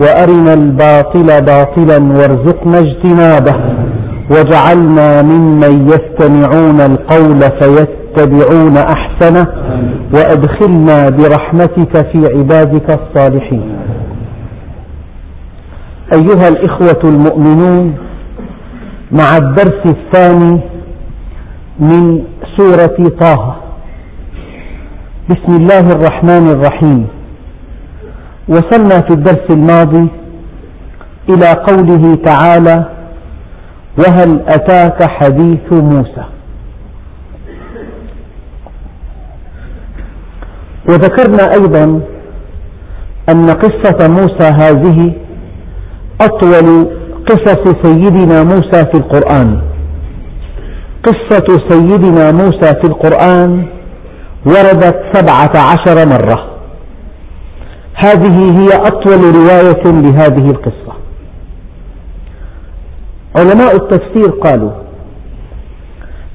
وأرنا الباطل باطلا وارزقنا اجتنابه واجعلنا ممن يستمعون القول فيتبعون أحسنه وأدخلنا برحمتك في عبادك الصالحين. أيها الإخوة المؤمنون مع الدرس الثاني من سورة طه. بسم الله الرحمن الرحيم. وصلنا في الدرس الماضي إلى قوله تعالى وهل أتاك حديث موسى؟ وذكرنا أيضا أن قصة موسى هذه أطول قصص سيدنا موسى في القرآن. قصة سيدنا موسى في القرآن وردت سبعة عشر مرة. هذه هي أطول رواية لهذه القصة. علماء التفسير قالوا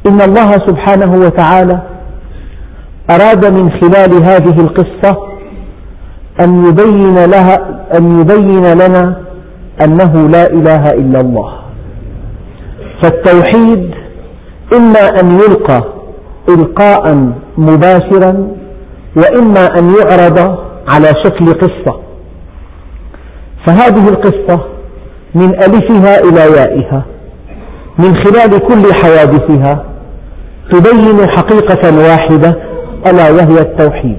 إن الله سبحانه وتعالى أراد من خلال هذه القصة أن يبين, لها أن يبين لنا أنه لا إله إلا الله. فالتوحيد إما أن يلقى إلقاء مباشرا وإما أن يعرض على شكل قصة. فهذه القصة من ألفها إلى يائها من خلال كل حوادثها تبين حقيقة واحدة ألا وهي التوحيد.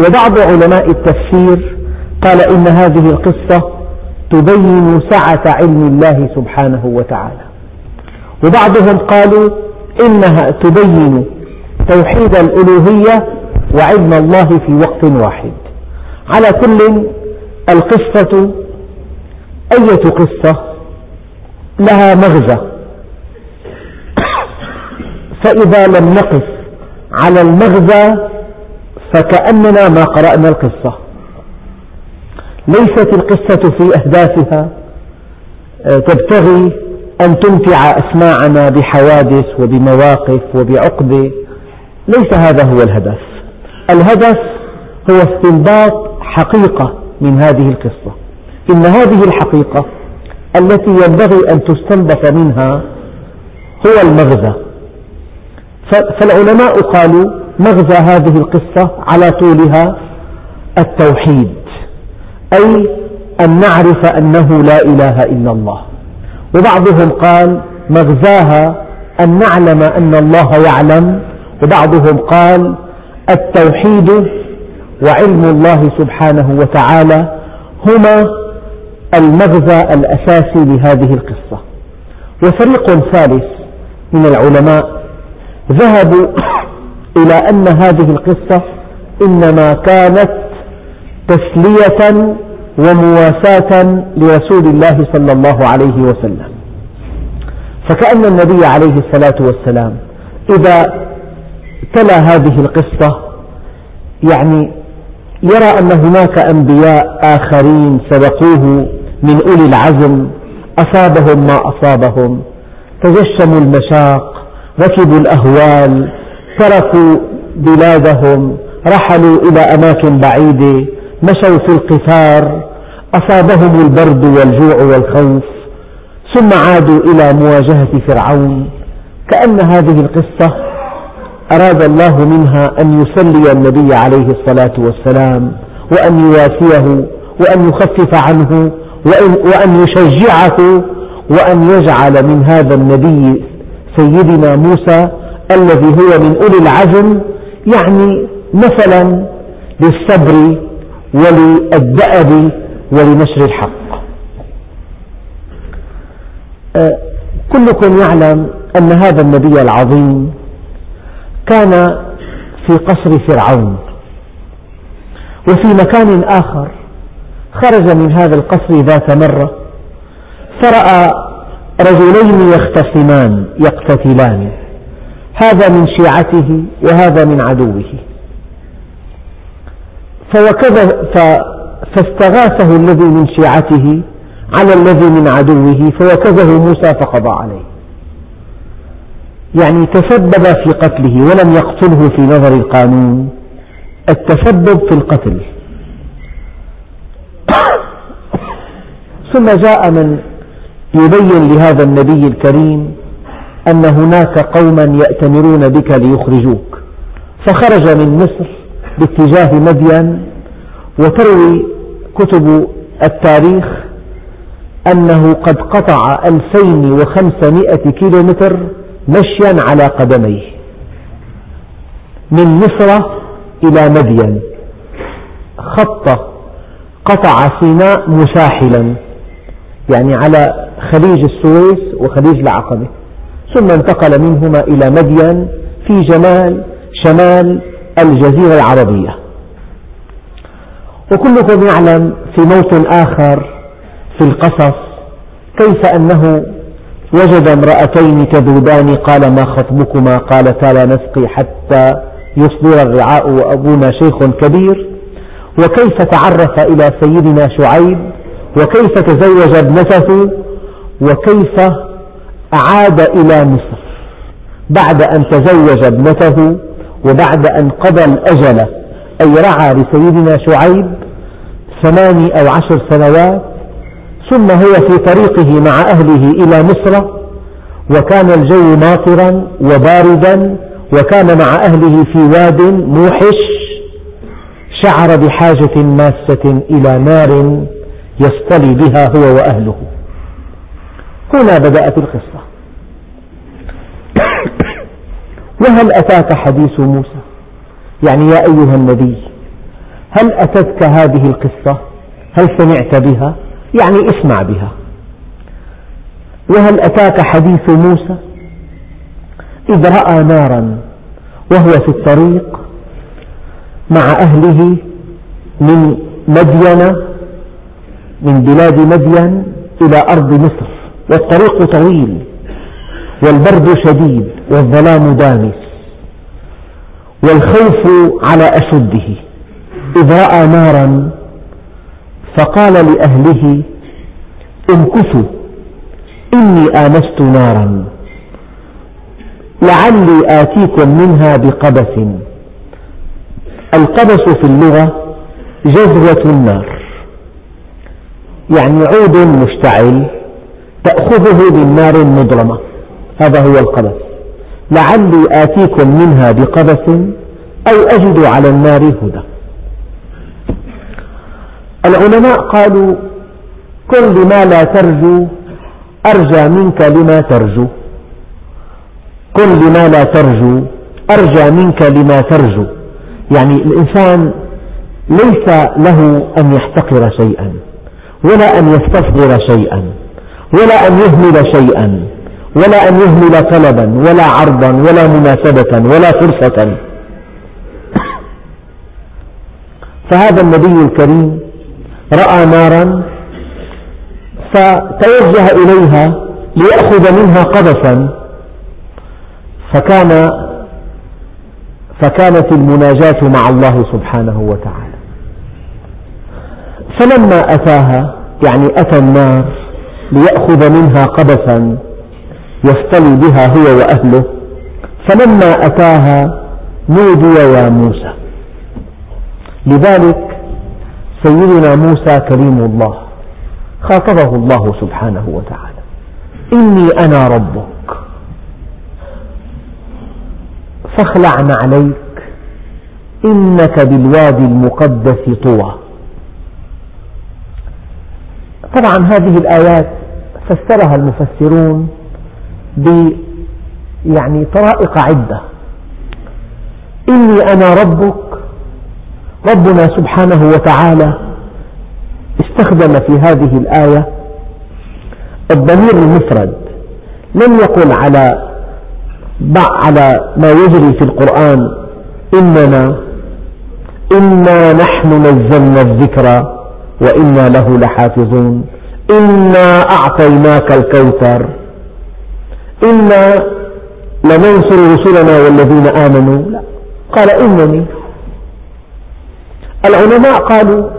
وبعض علماء التفسير قال إن هذه القصة تبين سعة علم الله سبحانه وتعالى. وبعضهم قالوا إنها تبين توحيد الألوهية وعلم الله في وقت واحد. على كل القصة أية قصة؟ لها مغزى. فإذا لم نقف على المغزى فكأننا ما قرأنا القصة. ليست القصة في أهدافها. آه، تبتغي أن تمتع أسماعنا بحوادث وبمواقف وبعقدة ليس هذا هو الهدف. الهدف هو استنباط حقيقة من هذه القصة. إن هذه الحقيقة التي ينبغي أن تستنبط منها هو المغزى. فالعلماء قالوا مغزى هذه القصة على طولها التوحيد أي أن نعرف أنه لا إله إلا الله. وبعضهم قال مغزاها أن نعلم أن الله يعلم وبعضهم قال التوحيد وعلم الله سبحانه وتعالى هما المغزى الأساسي لهذه القصة. وفريق ثالث من العلماء ذهبوا إلى أن هذه القصة إنما كانت تسلية ومواساة لرسول الله صلى الله عليه وسلم. فكأن النبي عليه الصلاة والسلام إذا تلا هذه القصة. يعني يرى أن هناك أنبياء آخرين سبقوه من أولي العزم أصابهم ما أصابهم. تجشموا المشاق ركبوا الأهوال تركوا بلادهم رحلوا إلى أماكن بعيدة مشوا في القفار أصابهم البرد والجوع والخوف. ثم عادوا إلى مواجهة فرعون. كأن هذه القصة أراد الله منها أن يسلي النبي عليه الصلاة والسلام وأن يواسيه وأن يخفف عنه وأن يشجعه وأن يجعل من هذا النبي سيدنا موسى الذي هو من أولي العزم يعني مثلا للصبر وللدأب ولنشر الحق. أه، كلكم يعلم أن هذا النبي العظيم كان في قصر فرعون. وفي مكان آخر خرج من هذا القصر ذات مرة فرأى رجلين يختصمان يقتتلان. هذا من شيعته وهذا من عدوه. فاستغاثه الذي من شيعته على الذي من عدوه فوكزه موسى فقضى عليه. يعني تسبب في قتله ولم يقتله في نظر القانون. التسبب في القتل. ثم جاء من يبين لهذا النبي الكريم أن هناك قوما يأتمرون بك ليخرجوك. فخرج من مصر باتجاه مدين وتروي كتب التاريخ أنه قد قطع 2500 كيلومتر مشيا على قدميه. من مصر إلى مدين. خط قطع سيناء مساحلا. يعني على خليج السويس وخليج العقبة. ثم انتقل منهما إلى مدين في جمال شمال الجزيرة العربية. وكلكم يعلم في موطن آخر في القصص كيف أنه وجد امرأتين تذودان قال ما خطبكما؟ قالتا لا نسقي حتى يصدر الرعاء وأبونا شيخ كبير. وكيف تعرف إلى سيدنا شعيب؟ وكيف تزوج ابنته؟ وكيف أعاد إلى مصر؟ بعد أن تزوج ابنته وبعد أن قضى الأجل أي رعى لسيدنا شعيب ثماني أو عشر سنوات ثم هو في طريقه مع أهله إلى مصر وكان الجو ماطرا وباردا وكان مع أهله في واد موحش شعر بحاجة ماسة إلى نار يصطلي بها هو وأهله. هنا بدأت القصة. وهل أتاك حديث موسى؟ يعني يا أيها النبي هل أتتك هذه القصة؟ هل سمعت بها؟ يعني اسمع بها. وهل أتاك حديث موسى؟ إذ رأى نارا وهو في الطريق مع أهله من مدين من بلاد مدين إلى أرض مصر والطريق طويل والبرد شديد والظلام دامس والخوف على أشده. إذ رأى نارا فقال لأهله امكثوا إني آنست نارا. لعلي آتيكم منها بقبس. القبس في اللغة جذوة النار. يعني عود مشتعل تأخذه بالنار مضرمة هذا هو القبس. لعلي آتيكم منها بقبس أو أجد على النار هدى. العلماء قالوا كن لما لا ترجو أرجى منك لما ترجو. كن لما لا ترجو أرجى منك لما ترجو. يعني الإنسان ليس له أن يحتقر شيئا ولا أن يستصغر شيئا ولا أن يهمل شيئا ولا أن يهمل طلبا ولا عرضا ولا مناسبة ولا فرصة. فهذا النبي الكريم رأى نارا فتوجه إليها ليأخذ منها قبسا فكان فكانت المناجاة مع الله سبحانه وتعالى. فلما أتاها يعني أتى النار ليأخذ منها قبسا يصطلي بها هو وأهله فلما أتاها نودي يا موسى. لذلك سيدنا موسى كريم الله خاطبه الله سبحانه وتعالى. إني أنا ربك فاخلع عليك إنك بالوادي المقدس طوى. طبعا هذه الآيات فسرها المفسرون ب يعني طرائق عدة. إني أنا ربك ربنا سبحانه وتعالى استخدم في هذه الآية الضمير المفرد لم يقل على على ما يجري في القرآن إننا إنا نحن نزلنا الذكر وإنا له لحافظون إنا أعطيناك الكوثر إنا لننصر رسلنا والذين آمنوا لا قال إنني العلماء قالوا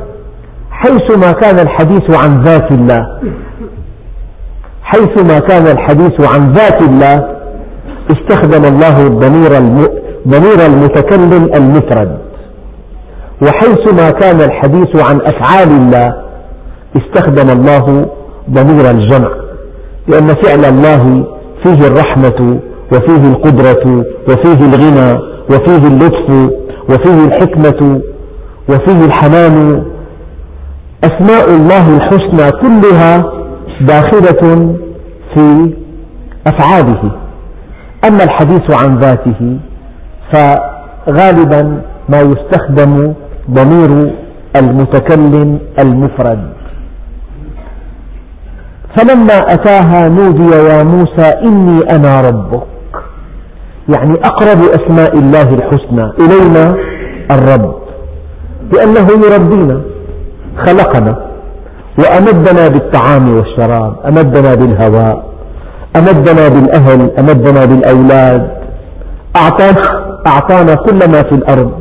حيثما كان الحديث عن ذات الله حيثما كان الحديث عن ذات الله استخدم الله الضمير ضمير المتكلم المفرد. وحيثما كان الحديث عن أفعال الله استخدم الله ضمير الجمع لأن فعل الله فيه الرحمة وفيه القدرة وفيه الغنى وفيه اللطف وفيه الحكمة وفيه الحنان أسماء الله الحسنى كلها داخلة في أفعاله. أما الحديث عن ذاته فغالبا ما يستخدم ضمير المتكلم المفرد. فلما أتاها نودي يا موسى إني أنا ربك. يعني أقرب أسماء الله الحسنى إلينا الرب. لأنه يربينا خلقنا وأمدنا بالطعام والشراب أمدنا بالهواء أمدنا بالأهل أمدنا بالأولاد أعطانا, أعطانا كل ما في الأرض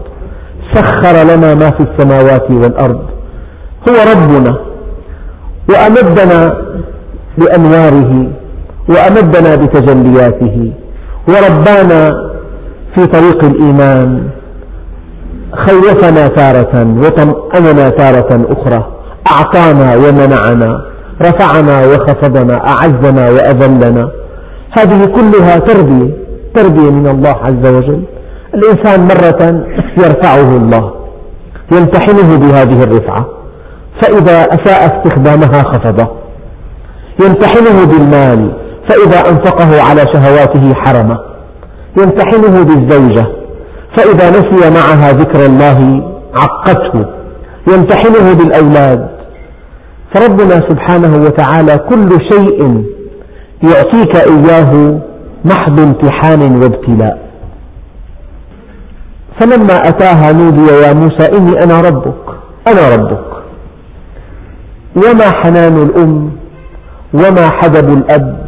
سخر لنا ما في السماوات والأرض. هو ربنا وأمدنا بأنواره وأمدنا بتجلياته وربانا في طريق الإيمان. خوفنا تارة وطمأننا تارة أخرى. أعطانا ومنعنا. رفعنا وخفضنا. أعزنا وأذلنا. هذه كلها تربية تربية من الله عز وجل. الإنسان مرة يرفعه الله يمتحنه بهذه الرفعة. فإذا أساء استخدامها خفضه. يمتحنه بالمال فإذا أنفقه على شهواته حرمه. يمتحنه بالزوجة. فإذا نسي معها ذكر الله عقته يمتحنه بالأولاد. فربنا سبحانه وتعالى كل شيء يعطيك إياه محض امتحان وابتلاء. فلما أتاها نودي يا موسى إني أنا ربك أنا ربك. وما حنان الأم وما حدب الأب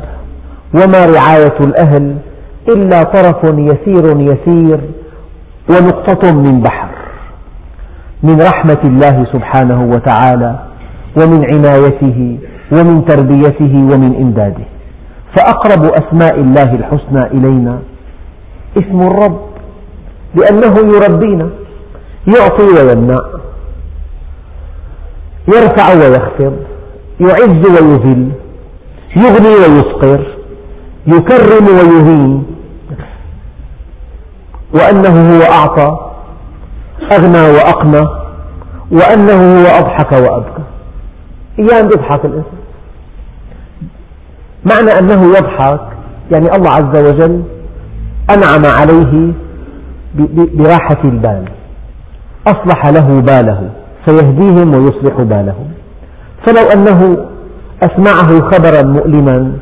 وما رعاية الأهل إلا طرف يسير يسير ونقطة من بحر من رحمة الله سبحانه وتعالى ومن عنايته ومن تربيته ومن إمداده. فأقرب أسماء الله الحسنى إلينا اسم الرب لأنه يربينا يعطي ويمنع يرفع ويخفض يعز ويذل يغني ويفقر يكرم ويهين. وأنه هو أعطى أغنى وأقنى وأنه هو أضحك وأبكى. أيام يضحك الإنسان. معنى أنه يضحك يعني الله عز وجل أنعم عليه براحة البال. أصلح له باله سيهديهم ويصلح بالهم فلو أنه أسمعه خبرا مؤلما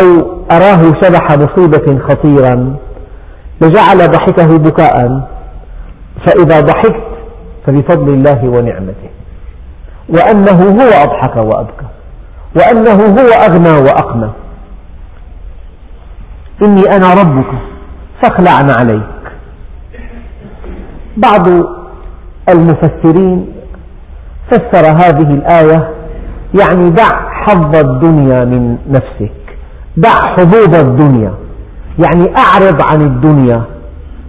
أو أراه شبح مصيبة خطيرا لجعل ضحكه بكاء. فإذا ضحكت فبفضل الله ونعمته. وأنه هو أضحك وأبكى. وأنه هو أغنى وأقنى. إني أنا ربك فاخلعن عليك. بعض المفسرين فسر هذه الآية يعني دع حظ الدنيا من نفسك. دع حظوظ الدنيا. يعني أعرض عن الدنيا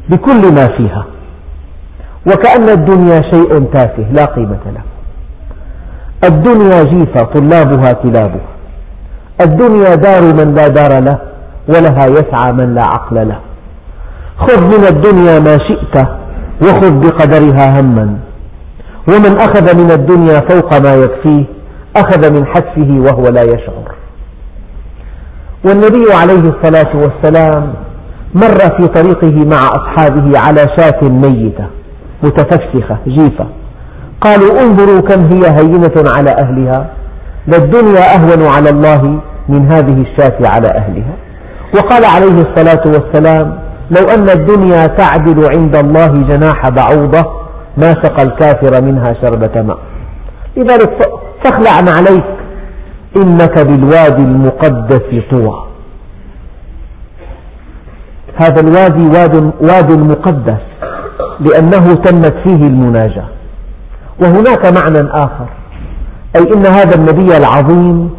بكل ما فيها. وكأن الدنيا شيء تافه لا قيمة له. الدنيا جيفة طلابها كلابها الدنيا دار من لا دار له ولها يسعى من لا عقل له. خذ من الدنيا ما شئت وخذ بقدرها هما. ومن أخذ من الدنيا فوق ما يكفيه أخذ من حتفه وهو لا يشعر. والنبي عليه الصلاة والسلام مر في طريقه مع أصحابه على شاة ميتة متفسخة جيفة. قالوا انظروا كم هي هينة على أهلها للدنيا أهون على الله من هذه الشاة على أهلها. وقال عليه الصلاة والسلام لو أن الدنيا تعدل عند الله جناح بعوضة ما سقى الكافر منها شربة ماء. لذلك فاخلع عليك إنك بالوادي المقدس طوى. هذا الوادي واد, واد مقدس لأنه تمت فيه المناجاة. وهناك معنى آخر أي أن هذا النبي العظيم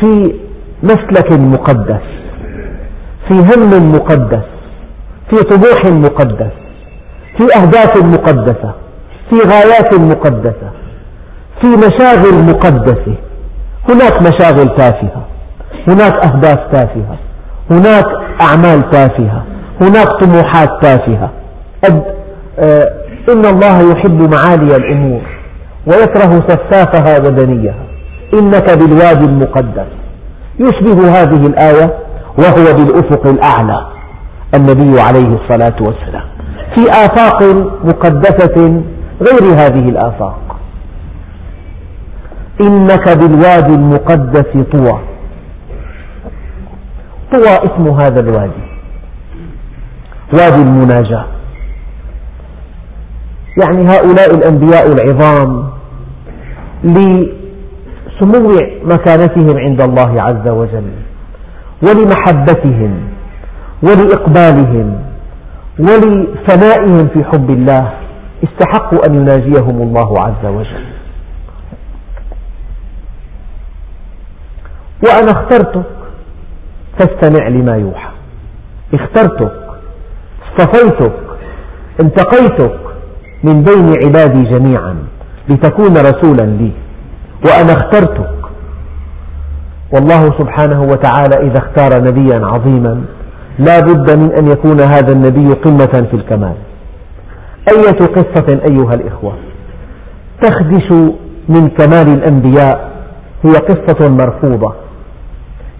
في مسلك مقدس في هم مقدس في طموح مقدس في أهداف مقدسة في غايات مقدسة في مشاغل مقدسة. هناك مشاغل تافهة هناك أهداف تافهة هناك أعمال تافهة هناك طموحات تافهة. آه، إن الله يحب معالي الأمور ويكره سفافها ودنيها. إنك بالوادي المقدس. يشبه هذه الآية وهو بالأفق الأعلى النبي عليه الصلاة والسلام. في آفاق مقدسة غير هذه الآفاق. إنك بالوادي المقدس طوى. طوى اسم هذا الوادي. وادي المناجاة. يعني هؤلاء الأنبياء العظام لسمو مكانتهم عند الله عز وجل ولمحبتهم ولإقبالهم ولفنائهم في حب الله استحقوا أن يناجيهم الله عز وجل. وأنا اخترتك. فاستمع لما يوحى. اخترتك. اصطفيتك. انتقيتك. من بين عبادي جميعا. لتكون رسولا لي. وأنا اخترتك. والله سبحانه وتعالى إذا اختار نبيا عظيما لا بد من أن يكون هذا النبي قمة في الكمال. أية قصة أيها الإخوة. تخدش من كمال الأنبياء هي قصة مرفوضة.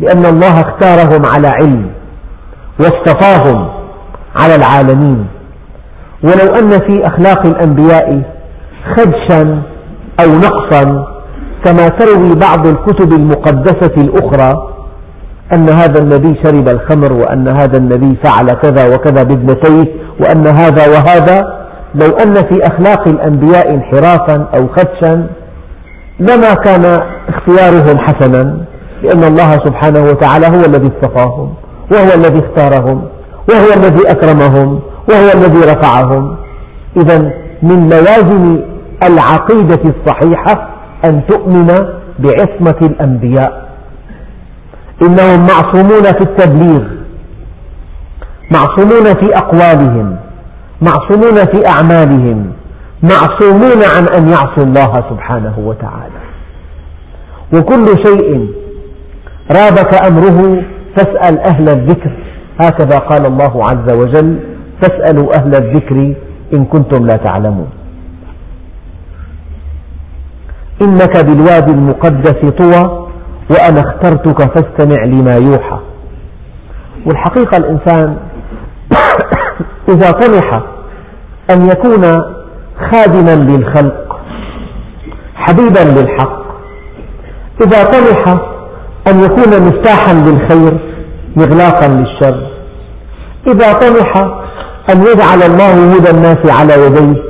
لأن الله اختارهم على علم واصطفاهم على العالمين. ولو أن في أخلاق الأنبياء خدشا أو نقصا كما تروي بعض الكتب المقدسة الأخرى أن هذا النبي شرب الخمر وأن هذا النبي فعل كذا وكذا بابنتيه وأن هذا وهذا. لو أن في أخلاق الأنبياء انحرافا أو خدشا لما كان اختيارهم حسنا. لأن الله سبحانه وتعالى هو الذي اصطفاهم وهو الذي اختارهم وهو الذي أكرمهم وهو الذي رفعهم. إذا من لوازم العقيدة الصحيحة أن تؤمن بعصمة الأنبياء. إنهم معصومون في التبليغ معصومون في أقوالهم معصومون في أعمالهم معصومون عن أن يعصوا الله سبحانه وتعالى. وكل شيء رابك أمره فاسأل أهل الذكر. هكذا قال الله عز وجل فاسألوا أهل الذكر إن كنتم لا تعلمون. إنك بالوادي المقدس طوى وأنا اخترتك فاستمع لما يوحى. والحقيقة الإنسان إذا طمح أن يكون خادما للخلق حبيبا للحق إذا طمح أن يكون مفتاحا للخير مغلاقا للشر. إذا طمح أن يجعل الله هدى الناس على يديه.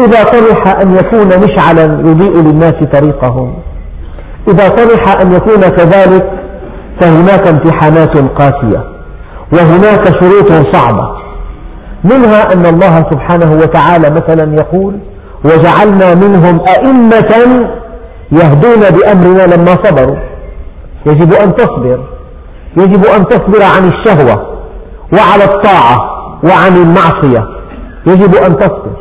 إذا طمح أن يكون مشعلا يضيء للناس طريقهم. إذا طمح أن يكون كذلك فهناك امتحانات قاسية وهناك شروط صعبة. منها أن الله سبحانه وتعالى مثلا يقول وجعلنا منهم أئمة يهدون بأمرنا لما صبروا. يجب أن تصبر. يجب أن تصبر عن الشهوة وعلى الطاعة وعن المعصية. يجب أن تصبر.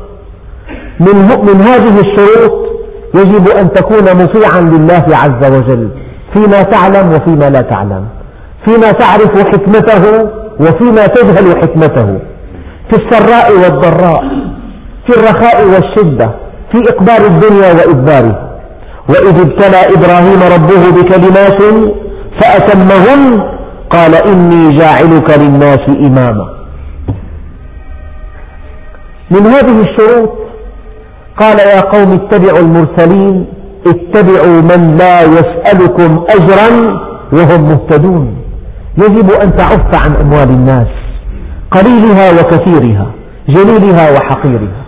من, من هذه الشروط يجب أن تكون مطيعا لله عز وجل. فيما تعلم وفيما لا تعلم. فيما تعرف حكمته وفيما تجهل حكمته. في السراء والضراء في الرخاء والشدة في إقبال الدنيا وإدباره. وإذ ابتلى إبراهيم ربه بكلمات فأتمهن قال إني جاعلك للناس إماما. من هذه الشروط قال يا قوم اتبعوا المرسلين اتبعوا من لا يسألكم أجرا وهم مهتدون. يجب أن تعف عن أموال الناس قليلها وكثيرها جليلها وحقيرها.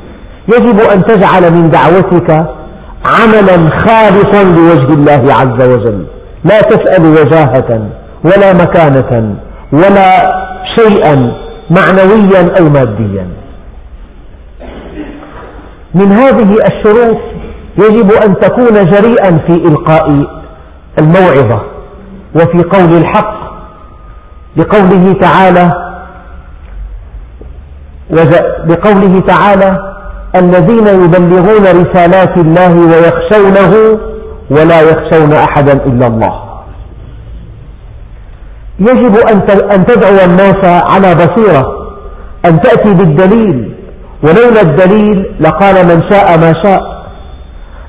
يجب أن تجعل من دعوتك عملا خالصا لوجه الله عز وجل. لا تسأل وجاهة ولا مكانة ولا شيئا معنويا أو ماديا. من هذه الشروط يجب أن تكون جريئا في إلقاء الموعظة وفي قول الحق لقوله تعالى بقوله تعالى الذين يبلغون رسالات الله ويخشونه ولا يخشون أحدا إلا الله. يجب أن تدعو الناس على بصيرة أن تأتي بالدليل. ولولا الدليل لقال من شاء ما شاء.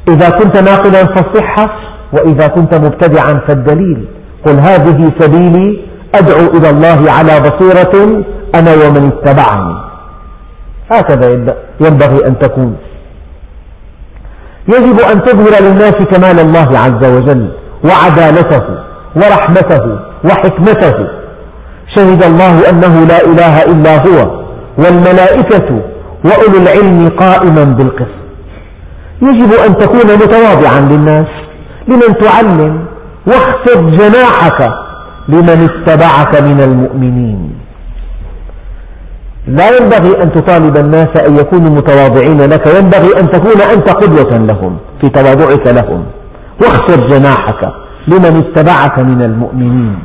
إذا كنت ناقلا فالصحة وإذا كنت مبتدعا فالدليل. قل هذه سبيلي أدعو إلى الله على بصيرة أنا ومن اتبعني. هكذا ينبغي أن تكون. يجب أن تظهر للناس كمال الله عز وجل وعدالته ورحمته وحكمته. شهد الله أنه لا إله إلا هو والملائكة وأولو العلم قائما بالقسط. يجب أن تكون متواضعا للناس لمن تعلم واخفض جناحك لمن اتبعك من المؤمنين. لا ينبغي أن تطالب الناس أن يكونوا متواضعين لك ينبغي أن تكون أنت قدوة لهم في تواضعك لهم. واخفض جناحك لمن اتبعك من المؤمنين.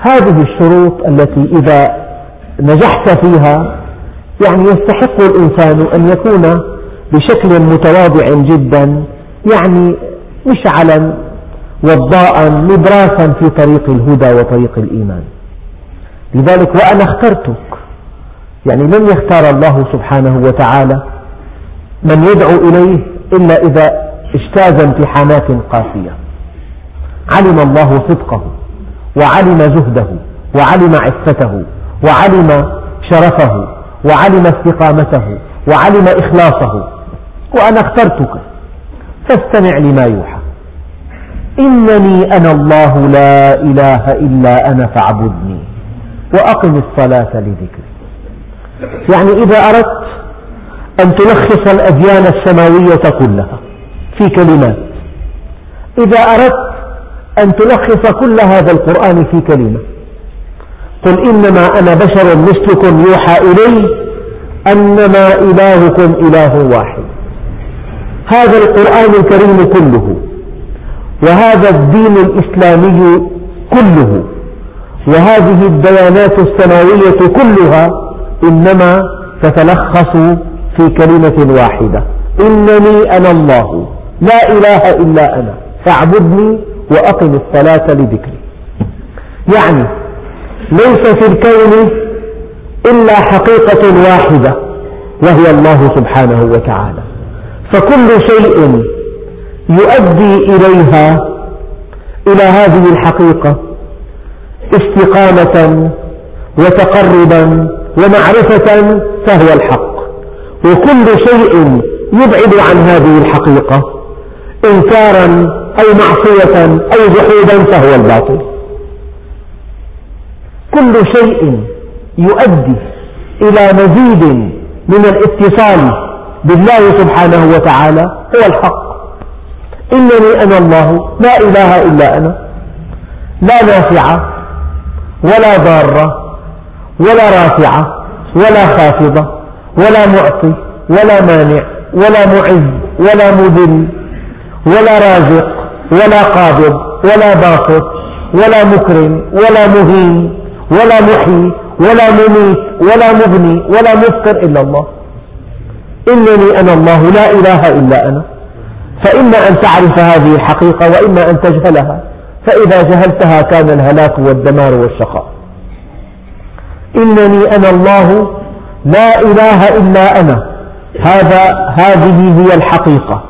هذه الشروط التي إذا نجحت فيها يعني يستحق الإنسان أن يكون بشكل متواضع جدا يعني مشعلا وضاء نبراسا في طريق الهدى وطريق الإيمان. لذلك وأنا اخترتك يعني لم يختار الله سبحانه وتعالى من يدعو إليه إلا إذا اجتاز امتحانات قاسية. علم الله صدقه وعلم زهده وعلم عفته وعلم شرفه وعلم استقامته وعلم إخلاصه. وأنا اخترتك فاستمع لما يوحى. إنني أنا الله لا إله إلا أنا فاعبدني وأقم الصلاة لذكري. يعني إذا أردت أن تلخص الأديان السماوية كلها في كلمات. إذا أردت أن تلخص كل هذا القرآن في كلمة. قل إنما أنا بشر مثلكم يوحى إلي أنما إلهكم إله واحد. هذا القرآن الكريم كله وهذا الدين الإسلامي كله وهذه الديانات السماوية كلها إنما تتلخص في كلمة واحدة. إنني أنا الله. لا إله إلا أنا. فاعبدني وأقم الصلاة لذكري. يعني ليس في الكون إلا حقيقة واحدة وهي الله سبحانه وتعالى. فكل شيء يؤدي إليها إلى هذه الحقيقة استقامة وتقربا ومعرفة فهو الحق. وكل شيء يبعد عن هذه الحقيقة. إنكارا أو معصية أو جحودا فهو الباطل. كل شيء يؤدي إلى مزيد من الاتصال بالله سبحانه وتعالى. هو الحق. إنني أنا الله. لا إله إلا أنا. لا نافعة ولا ضارة ولا رافعة ولا خافضة ولا معطي ولا مانع ولا معز ولا مذل ولا رازق ولا قابض ولا باسط ولا مكرم ولا مهين ولا محيي ولا مميت ولا مغني ولا مفطر إلا الله. إنني أنا الله لا إله إلا أنا. فإما أن تعرف هذه الحقيقة وإما أن تجهلها. فإذا جهلتها كان الهلاك والدمار والشقاء. إنني أنا الله لا إله إلا أنا. هذا هذه هي الحقيقة.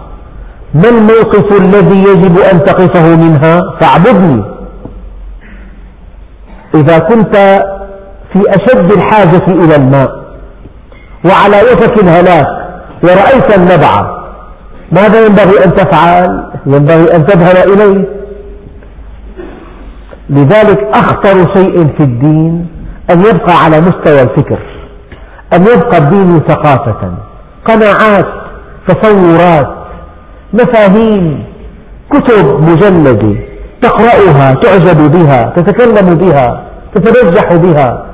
ما الموقف الذي يجب أن تقفه منها؟ فاعبدني. إذا كنت في أشد الحاجة إلى الماء وعلى وشك الهلاك ورأيت النبع ماذا ينبغي أن تفعل؟ ينبغي أن تذهب إليه. لذلك أخطر شيء في الدين أن يبقى على مستوى الفكر أن يبقى الدين ثقافة قناعات تصورات مفاهيم كتب مجلدة تقرأها تعجب بها تتكلم بها تتنجح بها.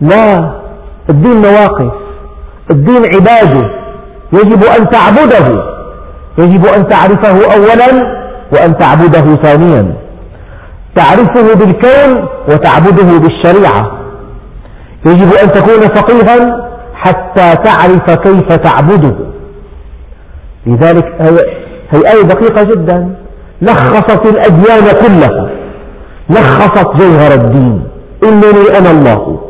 لا الدين مواقف الدين عبادة. يجب أن تعبده. يجب أن تعرفه أولا وأن تعبده ثانيا. تعرفه بالكون وتعبده بالشريعة. يجب أن تكون فقيها حتى تعرف كيف تعبده. لذلك هي آية دقيقة جدا. لخصت الأديان كلها. لخصت جوهر الدين. إنني أنا الله.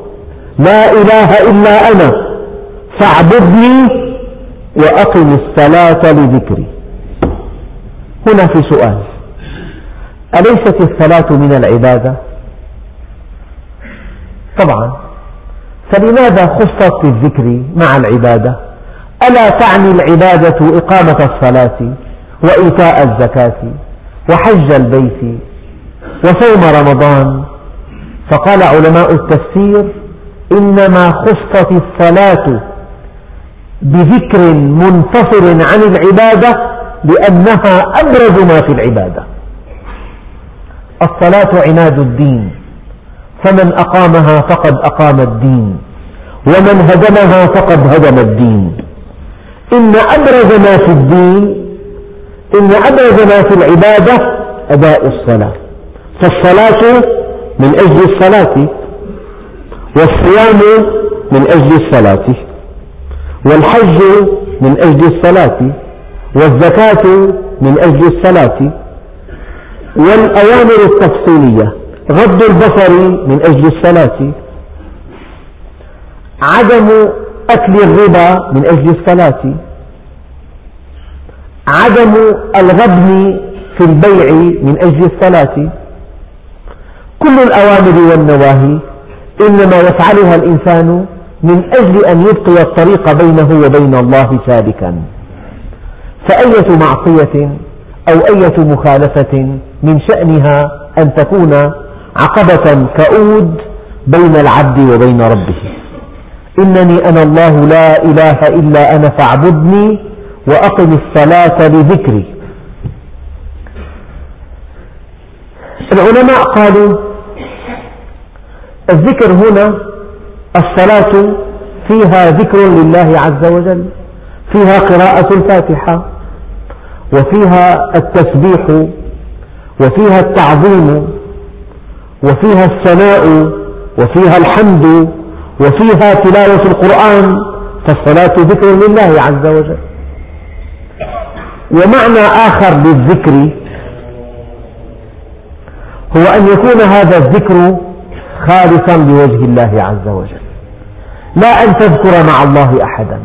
لا إله إلا أنا. فاعبدني وأقم الصلاة لذكري. هنا في سؤال. أليست الصلاة من العبادة؟ طبعا. فلماذا خصت بالذكر مع العبادة؟ ألا تعني العبادة إقامة الصلاة وإيتاء الزكاة وحج البيت وصوم رمضان؟ فقال علماء التفسير إنما خصت الصلاة بذكر منفصل عن العبادة لأنها أبرز ما في العبادة. الصلاة عناد الدين. فمن أقامها فقد أقام الدين ومن هدمها فقد هدم الدين. إن أبرز ما في الدين إن أبرز ما في العبادة أداء الصلاة. فالصلاة من أجل الصلاة والصيام من أجل الصلاة والحج من أجل الصلاة والزكاة من أجل الصلاة والأوامر التفصيلية. غض البصر من أجل الصلاة. عدم أكل الربا من أجل الصلاة. عدم الغبن في البيع من أجل الصلاة. كل الأوامر والنواهي إنما يفعلها الإنسان من أجل أن يبقي الطريق بينه وبين الله سالكا فأية معصية أو أية مخالفة من شأنها أن تكون عقبة كؤود بين العبد وبين ربه. إنني أنا الله لا إله إلا أنا فاعبدني وأقم الصلاة لذكري. العلماء قالوا الذكر هنا الصلاة فيها ذكر لله عز وجل فيها قراءة الفاتحة وفيها التسبيح وفيها التعظيم وفيها الثناء وفيها الحمد وفيها تلاوة القرآن فالصلاة ذكر لله عز وجل. ومعنى آخر للذكر هو أن يكون هذا الذكر خالصا لوجه الله عز وجل. لا أن تذكر مع الله أحدا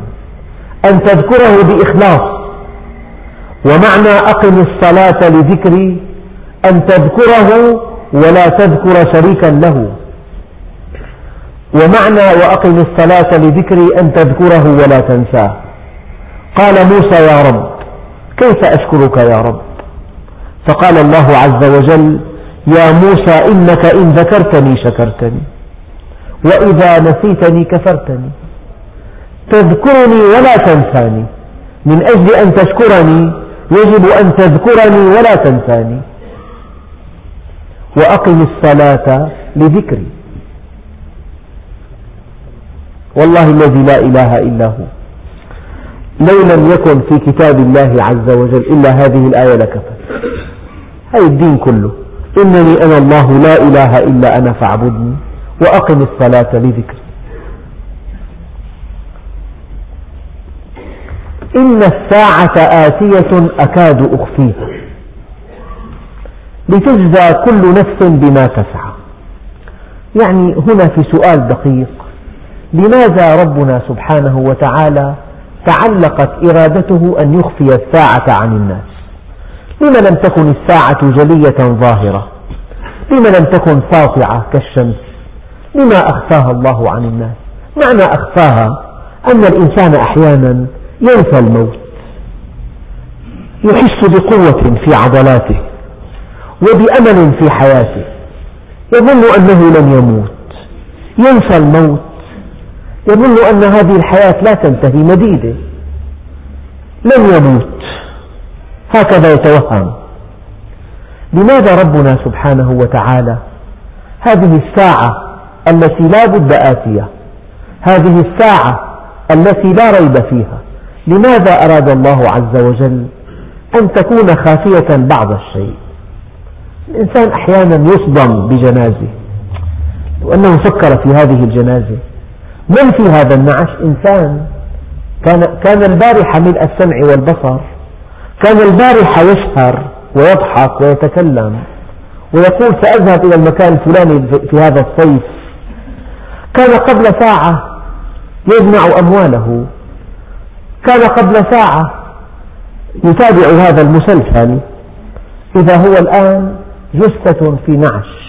أن تذكره بإخلاص. ومعنى أقم الصلاة لذكري أن تذكره ولا تذكر شريكا له. ومعنى وأقم الصلاة لذكري أن تذكره ولا تنساه قال موسى يا رب كيف أشكرك يا رب؟ فقال الله عز وجل يا موسى إنك إن ذكرتني شكرتني وإذا نسيتني كفرتني. تذكرني ولا تنساني من أجل أن تشكرني يجب أن تذكرني ولا تنساني. وأقم الصلاة لذكري. والله الذي لا إله إلا هو. لو لم يكن في كتاب الله عز وجل إلا هذه الآية لكفت هذا الدين كله. إنني أنا الله لا إله إلا أنا فاعبدني وأقم الصلاة لذكري. إن الساعة آتية أكاد أخفيها. لتجزى كل نفس بما تسعى يعني هنا في سؤال دقيق. لماذا ربنا سبحانه وتعالى تعلقت إرادته أن يخفي الساعة عن الناس؟ لما لم تكن الساعة جلية ظاهرة؟ لما لم تكن ساطعة كالشمس؟ لما أخفاها الله عن الناس؟ معنى أخفاها أن الإنسان أحيانا ينسى الموت. يحس بقوة في عضلاته. وبأمل في حياته. يظن أنه لن يموت. ينسى الموت. يظن أن هذه الحياة لا تنتهي مديدة. لن يموت. هكذا يتوهم. لماذا ربنا سبحانه وتعالى هذه الساعة التي لا بد آتية هذه الساعة التي لا ريب فيها لماذا أراد الله عز وجل أن تكون خافية بعض الشيء؟ الإنسان أحيانا يصدم بجنازة. وأنه فكر في هذه الجنازة. من في هذا النعش؟ إنسان. كان, كان البارحة ملء السمع والبصر. كان البارحة يسهر ويضحك ويتكلم. ويقول سأذهب إلى المكان الفلاني في هذا الصيف كان قبل ساعة يجمع أمواله. كان قبل ساعة يتابع هذا المسلسل. إذا هو الآن جثة في نعش.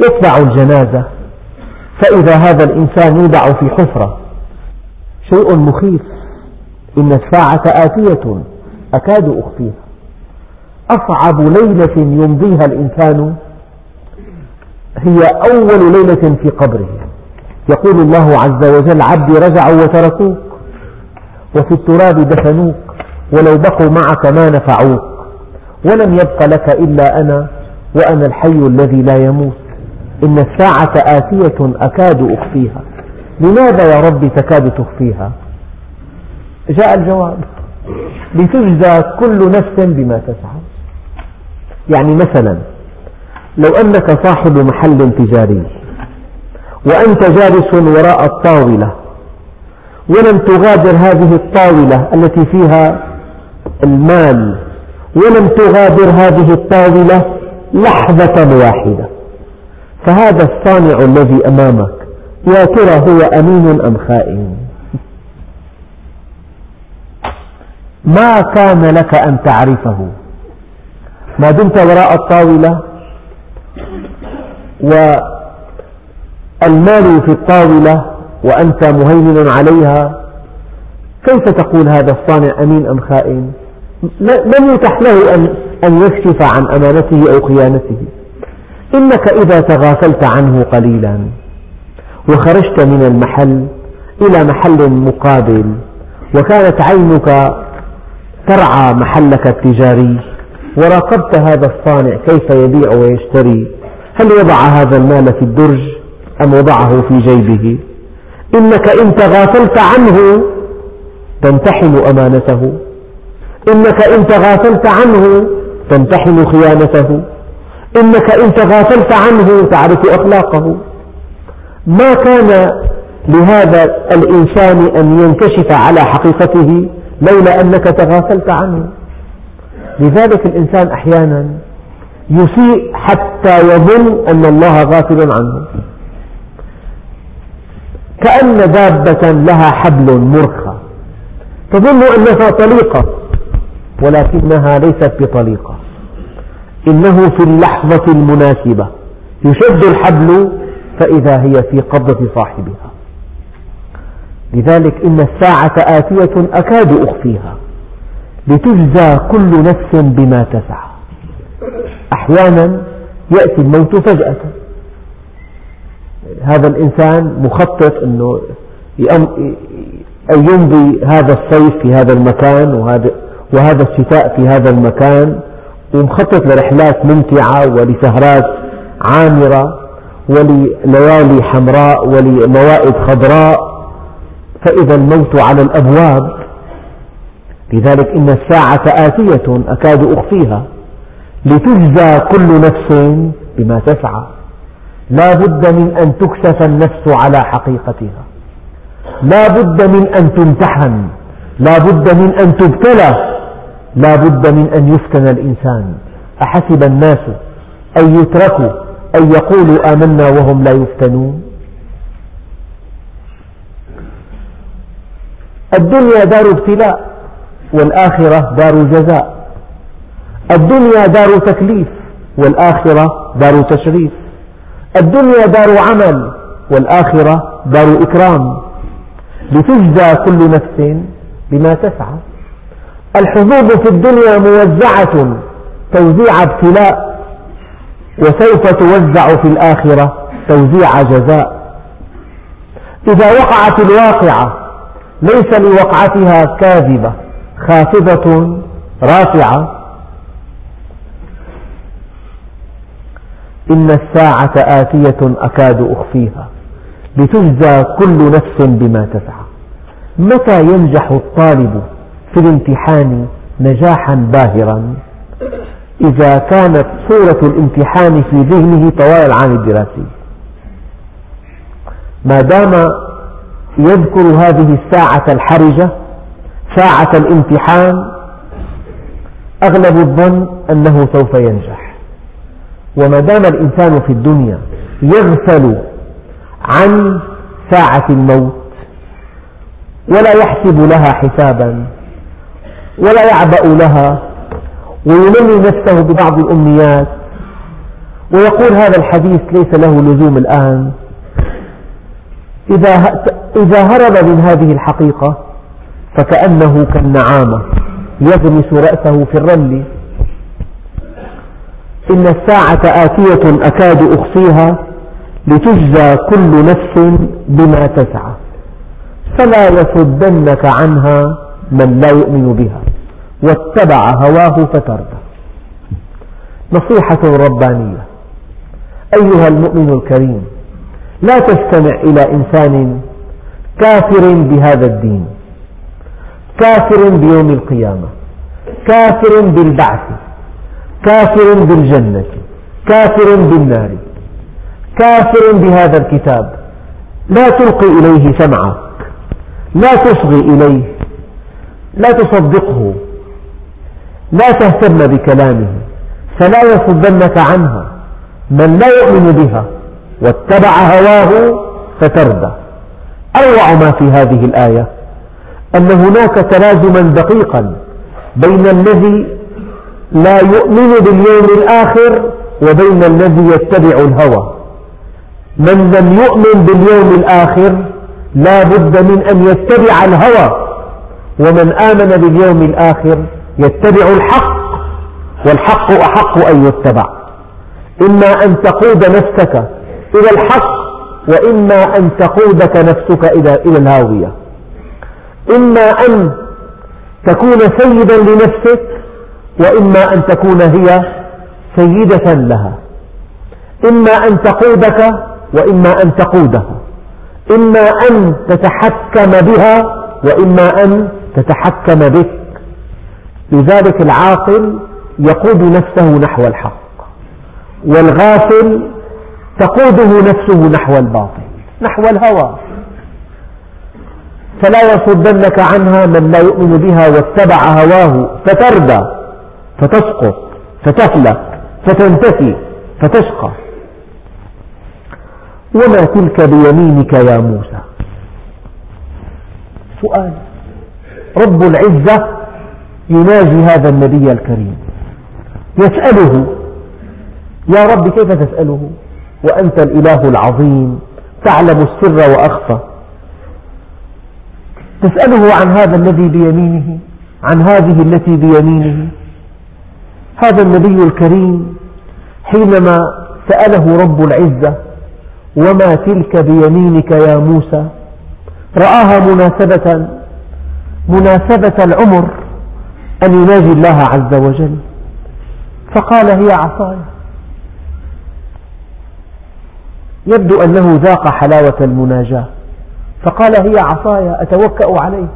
يتبع الجنازة. فإذا هذا الإنسان يوضع في حفرة. شيء مخيف. إن الساعة آتية. أكاد أخفيها. أصعب ليلة يمضيها الإنسان هي أول ليلة في قبره. يقول الله عز وجل عبدي رجعوا وتركوك. وفي التراب دفنوك. ولو بقوا معك ما نفعوك. ولم يبق لك إلا أنا وأنا الحي الذي لا يموت. إن الساعة آتية أكاد أخفيها. لماذا يا رب تكاد تخفيها؟ جاء الجواب. لتجزى كل نفس بما تسعى. يعني مثلا لو أنك صاحب محل تجاري وأنت جالس وراء الطاولة ولم تغادر هذه الطاولة التي فيها المال ولم تغادر هذه الطاولة لحظة واحدة. فهذا الصانع الذي أمامك يا ترى هو أمين أم خائن؟ ما كان لك أن تعرفه؟ ما دمت وراء الطاولة؟ والمال في الطاولة وأنت مهيمن عليها؟ كيف تقول هذا الصانع أمين أم خائن؟ لم يتح له أن يكشف عن أمانته أو خيانته. إنك إذا تغافلت عنه قليلا وخرجت من المحل إلى محل مقابل وكانت عينك ترعى محلك التجاري وراقبت هذا الصانع كيف يبيع ويشتري. هل وضع هذا المال في الدرج أم وضعه في جيبه؟ إنك إن تغافلت عنه تمتحن أمانته. إنك إن تغافلت عنه تمتحن خيانته. إنك إن تغافلت عنه تعرف أخلاقه. ما كان لهذا الإنسان أن ينكشف على حقيقته لولا أنك تغافلت عنه. لذلك الإنسان أحيانا يسيء حتى يظن أن الله غافل عنه. كأن دابة لها حبل مرخى تظن أنها طليقة. ولكنها ليست بطليقة. إنه في اللحظة المناسبة يشد الحبل فإذا هي في قبضة صاحبها. لذلك إن الساعة آتية أكاد أخفيها لتجزى كل نفس بما تسعى. أحيانا يأتي الموت فجأة. هذا الإنسان مخطط أنه أن يمضي هذا الصيف في هذا المكان وهذا الشتاء في هذا المكان ومخطط لرحلات ممتعة ولسهرات عامرة ولليالي حمراء ولموائد خضراء فإذا الموت على الأبواب. لذلك إن الساعة آتية أكاد أخفيها لتجزى كل نفس بما تسعى. لا بد من أن تكشف النفس على حقيقتها. لا بد من أن تمتحن. لا بد من أن تبتلى. لا بد من أن يفتن الإنسان. أحسب الناس أن يتركوا أن يقولوا آمنا وهم لا يفتنون؟ الدنيا دار ابتلاء والآخرة دار جزاء. الدنيا دار تكليف والآخرة دار تشريف. الدنيا دار عمل والآخرة دار إكرام. لتجزى كل نفس بما تسعى. الحظوظ في الدنيا موزعة توزيع ابتلاء وسوف توزع في الآخرة توزيع جزاء. إذا وقعت الواقعة ليس لوقعتها كاذبة خافضة رافعة. إن الساعة آتية أكاد أخفيها لتجزى كل نفس بما تسعى. متى ينجح الطالب في الامتحان نجاحا باهرا. إذا كانت صورة الامتحان في ذهنه طوال العام الدراسي. ما دام يذكر هذه الساعة الحرجة ساعة الامتحان أغلب الظن أنه سوف ينجح. وما دام الإنسان في الدنيا يغفل عن ساعة الموت ولا يحسب لها حسابا ولا يعبأ لها. ويمني نفسه ببعض الأمنيات. ويقول هذا الحديث ليس له لزوم الآن. إذا هرب من هذه الحقيقة فكأنه كالنعامة يغمس رأسه في الرمل. إن الساعة آتية أكاد أخفيها لتجزى كل نفس بما تسعى. فلا يصدنك عنها من لا يؤمن بها. واتبع هواه فتردى نصيحة ربانية. أيها المؤمن الكريم لا تستمع إلى إنسان كافر بهذا الدين كافر بيوم القيامة كافر بالبعث كافر بالجنة كافر بالنار كافر بهذا الكتاب. لا تلقي إليه سمعك لا تصغي إليه لا تصدقه. لا تهتم بكلامه فلا يصدنك عنها. من لا يؤمن بها واتبع هواه فتردى أروع ما في هذه الآية أن هناك تلازما دقيقا بين الذي لا يؤمن باليوم الآخر وبين الذي يتبع الهوى. من لم يؤمن باليوم الآخر لا بد من أن يتبع الهوى ومن آمن باليوم الآخر يتبع الحق والحق أحق أن يتبع. إما أن تقود نفسك إلى الحق وإما أن تقودك نفسك إلى الهاوية. إما أن تكون سيدا لنفسك وإما أن تكون هي سيدة لها. إما أن تقودك وإما أن تقودها إما أن تتحكم بها وإما أن تتحكم بك. لذلك العاقل يقود نفسه نحو الحق والغافل تقوده نفسه نحو الباطل نحو الهوى. فلا يصدنك عنها من لا يؤمن بها واتبع هواه فتردى فتسقط فتهلك فتنتفي فتشقى. وما تلك بيمينك يا موسى؟ سؤال. رب العزة يناجي هذا النبي الكريم. يسأله يا رب كيف تسأله؟ وأنت الإله العظيم تعلم السر وأخفى. تسأله عن هذا الذي بيمينه عن هذه التي بيمينه. هذا النبي الكريم حينما سأله رب العزة وما تلك بيمينك يا موسى؟ رآها مناسبة مناسبة العمر أن يناجي الله عز وجل. فقال هي عصاي. يبدو أنه ذاق حلاوة المناجاة. فقال هي عصاي أتوكأ عليه.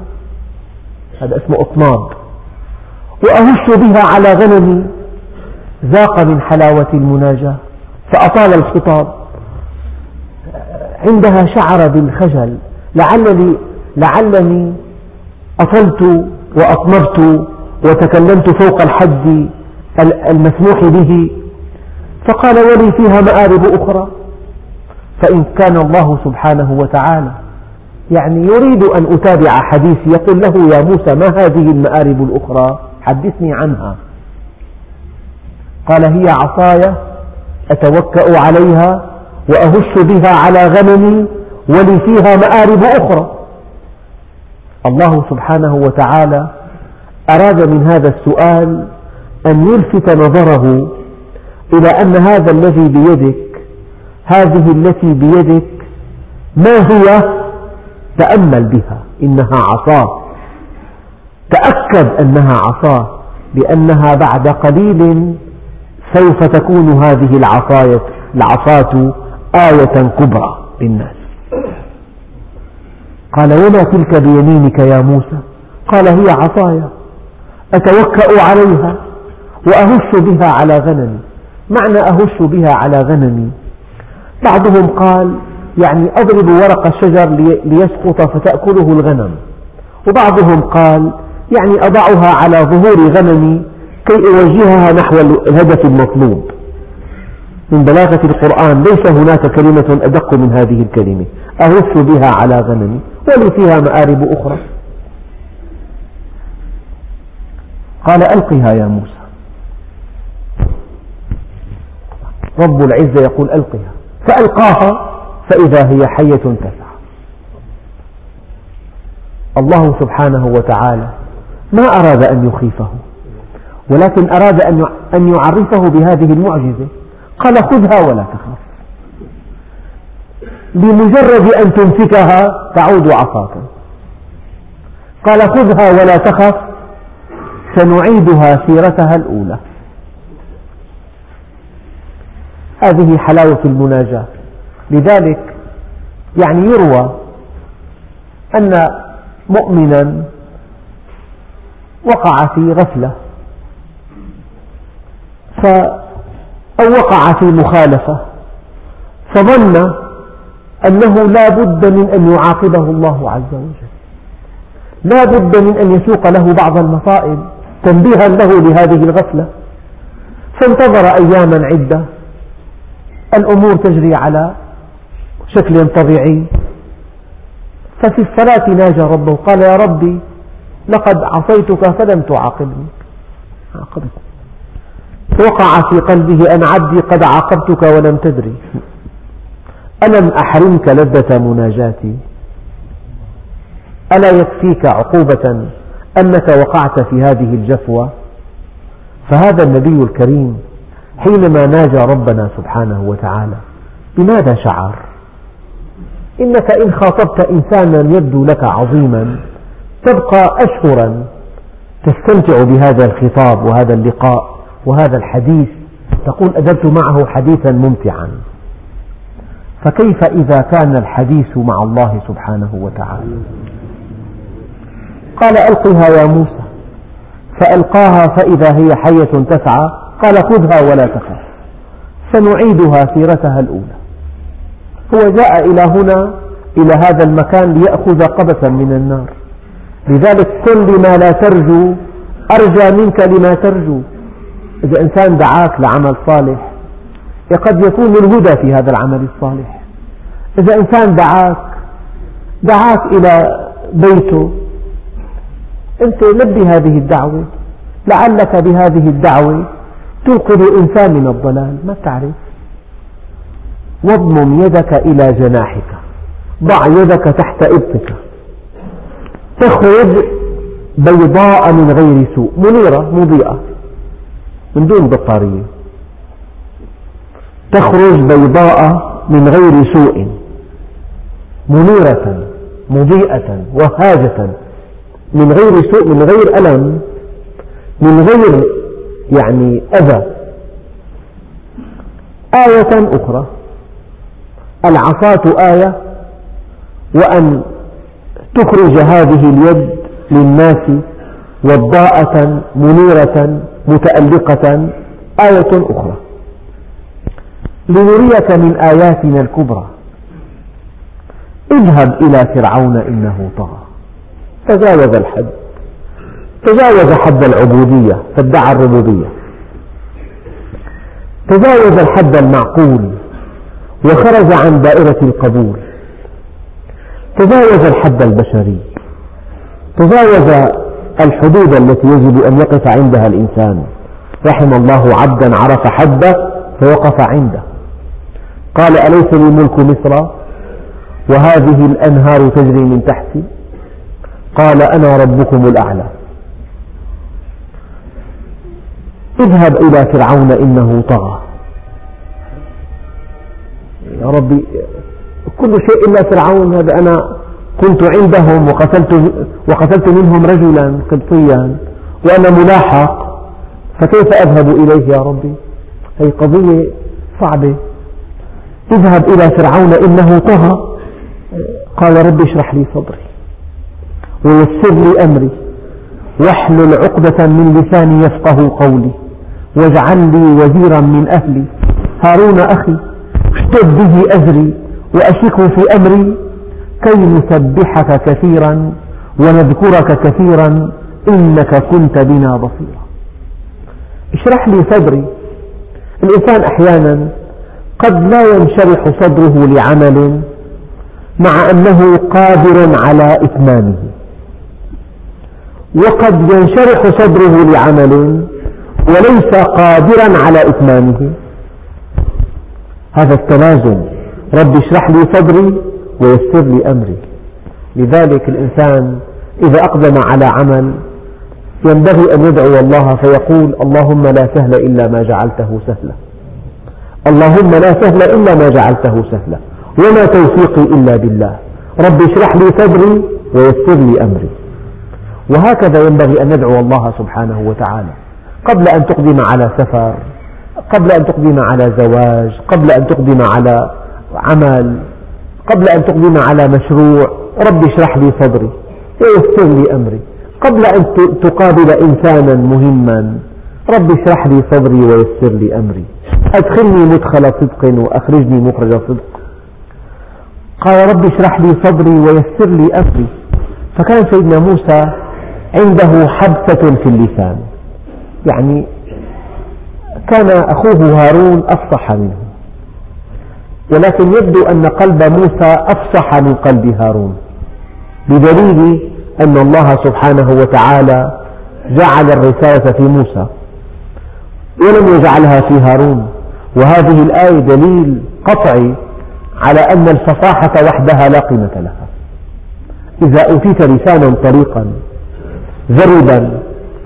هذا اسمه أطناب وأهش بها على غنمي ذاق من حلاوة المناجاة. فأطال الخطاب. عندها شعر بالخجل. لعلني, لعلني أطلت وأطنبت وتكلمت فوق الحد المسموح به فقال ولي فيها مآرب أخرى فإن كان الله سبحانه وتعالى يعني يريد أن أتابع حديثي يقول له يا موسى ما هذه المآرب الأخرى؟ حدثني عنها. قال هي عصاي أتوكأ عليها وأهش بها على غنمي ولي فيها مآرب أخرى. الله سبحانه وتعالى أراد من هذا السؤال أن يلفت نظره إلى أن هذا الذي بيدك هذه التي بيدك ما هي تأمل بها إنها عصا. تأكد أنها عصا بأنها بعد قليل سوف تكون هذه العصاية العصاة آية كبرى للناس. قال وما تلك بيمينك يا موسى؟ قال هي عصاي أتوكأ عليها وأهش بها على غنمي. معنى أهش بها على غنمي. بعضهم قال يعني أضرب ورق الشجر ليسقط فتأكله الغنم. وبعضهم قال يعني أضعها على ظهور غنمي كي أوجهها نحو الهدف المطلوب. من بلاغة القرآن ليس هناك كلمة أدق من هذه الكلمة. أهش بها على غنمي. ولي فيها مآرب أخرى. قال ألقها يا موسى. رب العزة يقول ألقها. فألقاها فإذا هي حية تسعى. الله سبحانه وتعالى ما أراد أن يخيفه ولكن أراد أن يعرفه بهذه المعجزة. قال خذها ولا تخاف. بمجرد أن تمسكها تعود عصاك. قال خذها ولا تخف سنعيدها سيرتها الأولى. هذه حلاوة المناجاة. لذلك يعني يروى أن مؤمنا وقع في غفلة. أو وقع في مخالفة. فظن أنه لا بد من أن يعاقبه الله عز وجل. لا بد من أن يسوق له بعض المصائب. تنبيها له لهذه الغفلة. فانتظر أياما عدة. الأمور تجري على شكل طبيعي. ففي الصلاة ناجى ربه قال يا ربي لقد عصيتك فلم تعاقبني. وقع في قلبه أن عبدي قد عاقبتك ولم تدري. ألم أحرمك لذة مناجاتي؟ ألا يكفيك عقوبة؟ أنك وقعت في هذه الجفوة فهذا النبي الكريم حينما ناجى ربنا سبحانه وتعالى بماذا شعر؟ إنك إن خاطبت إنسانا يبدو لك عظيما تبقى أشهرا تستمتع بهذا الخطاب وهذا اللقاء وهذا الحديث تقول أدبت معه حديثا ممتعا. فكيف إذا كان الحديث مع الله سبحانه وتعالى؟ قال ألقها يا موسى. فألقاها فإذا هي حية تسعى قال خذها ولا تخف. سنعيدها سيرتها الأولى. هو جاء إلى هنا إلى هذا المكان ليأخذ قبسا من النار. لذلك كن لما لا ترجو أرجى منك لما ترجو. إذا إنسان دعاك لعمل صالح قد يكون الهدى في هذا العمل الصالح. إذا إنسان دعاك دعاك إلى بيته أنت لبي هذه الدعوة. لعلك بهذه الدعوة تنقذ إنسان من الضلال. ما تعرف واضمم يدك إلى جناحك. ضع يدك تحت إبطك. تخرج بيضاء من غير سوء. منيرة مضيئة. من دون بطارية. تخرج بيضاء من غير سوء. منيرة مضيئة وهاجة. من غير سوء من غير ألم من غير يعني أذى. آية أخرى. العصاة آية. وأن تخرج هذه اليد للناس وضاءة منيرة متألقة. آية أخرى. لنريك من آياتنا الكبرى. اذهب إلى فرعون إنه طغى. تجاوز الحد. تجاوز حد العبودية فادعى الربوبية. تجاوز الحد المعقول وخرج عن دائرة القبول. تجاوز الحد البشري. تجاوز الحدود التي يجب أن يقف عندها الإنسان. رحم الله عبدا عرف حده فوقف عنده. قال أليس لي ملك مصر؟ وهذه الأنهار تجري من تحتي. قال أنا ربكم الأعلى. اذهب إلى فرعون إنه طغى. يا ربي كل شيء إلا فرعون هذا أنا كنت عندهم وقتلت, وقتلت منهم رجلا قبطيا وأنا ملاحق. فكيف أذهب إليه يا ربي؟ هذه قضية صعبة. اذهب إلى فرعون إنه طغى. قال رب اشرح لي صدري. ويسر لي أمري. واحلل عقدة من لساني يفقه قولي. واجعل لي وزيرا من أهلي. هارون أخي اشتد به أزري وأشركه في أمري. كي نسبحك كثيرا ونذكرك كثيرا إنك كنت بنا بصيرا. اشرح لي صدري. الإنسان أحيانا قد لا ينشرح صدره لعمل مع أنه قادر على إتمامه. وقد ينشرح صدره لعمل وليس قادرا على إتمامه. هذا التلازم رب اشرح لي صدري ويسر لي أمري. لذلك الإنسان إذا أقدم على عمل ينبغي أن يدعو الله فيقول اللهم لا سهل إلا ما جعلته سهلا. اللهم لا سهل إلا ما جعلته سهلا. وما توفيقي إلا بالله. رب اشرح لي صدري ويسر لي أمري. وهكذا ينبغي أن ندعو الله سبحانه وتعالى. قبل أن تقدم على سفر قبل أن تقدم على زواج قبل أن تقدم على عمل قبل أن تقدم على مشروع رب اشرح لي صدري ويسر لي أمري. قبل أن تقابل إنسانا مهما رب اشرح لي صدري ويسر لي أمري. أدخلني مدخل صدق وأخرجني مخرج صدق. قال رب اشرح لي صدري ويسر لي أمري. فكان سيدنا موسى عنده حبسة في اللسان. يعني كان أخوه هارون أفصح منه. ولكن يبدو أن قلب موسى أفصح من قلب هارون بدليل أن الله سبحانه وتعالى جعل الرسالة في موسى ولم يجعلها في هارون. وهذه الآية دليل قطعي على أن الفصاحة وحدها لا قيمة لها. إذا أوتيت لسانا طريقا ذربا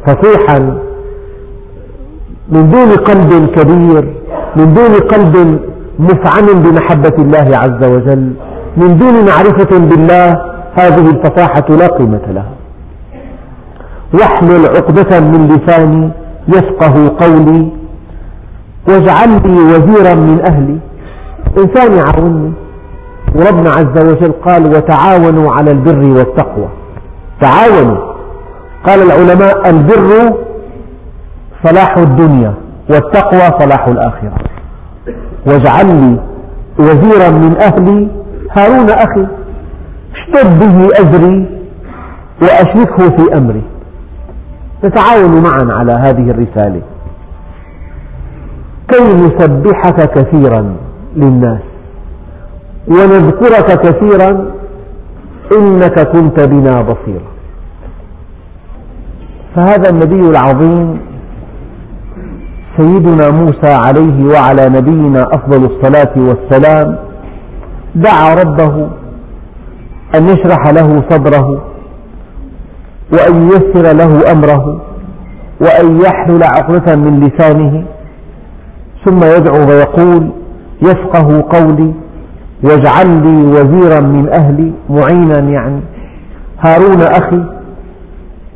فصيحا من دون قلب كبير من دون قلب مفعم بمحبة الله عز وجل من دون معرفة بالله هذه الفصاحة لا قيمة لها. واحلل عقدة من لساني يفقه قولي واجعل لي وزيرا من أهلي. إنسان يعاونني. وربنا عز وجل قال وتعاونوا على البر والتقوى. تعاونوا. قال العلماء البر صلاح الدنيا والتقوى صلاح الآخرة. واجعل لي وزيرا من أهلي هارون أخي اشتد به أزري وأشركه في أمري. نتعاون معا على هذه الرسالة. كي نسبحك كثيرا للناس ونذكرك كثيرا إنك كنت بنا بصيرا. فهذا النبي العظيم سيدنا موسى عليه وعلى نبينا أفضل الصلاة والسلام دعا ربه أن يشرح له صدره وأن ييسر له أمره وأن يحلل عقدة من لسانه ثم يدعو ويقول يفقه قولي واجعل لي وزيرا من أهلي معينا يعني هارون أخي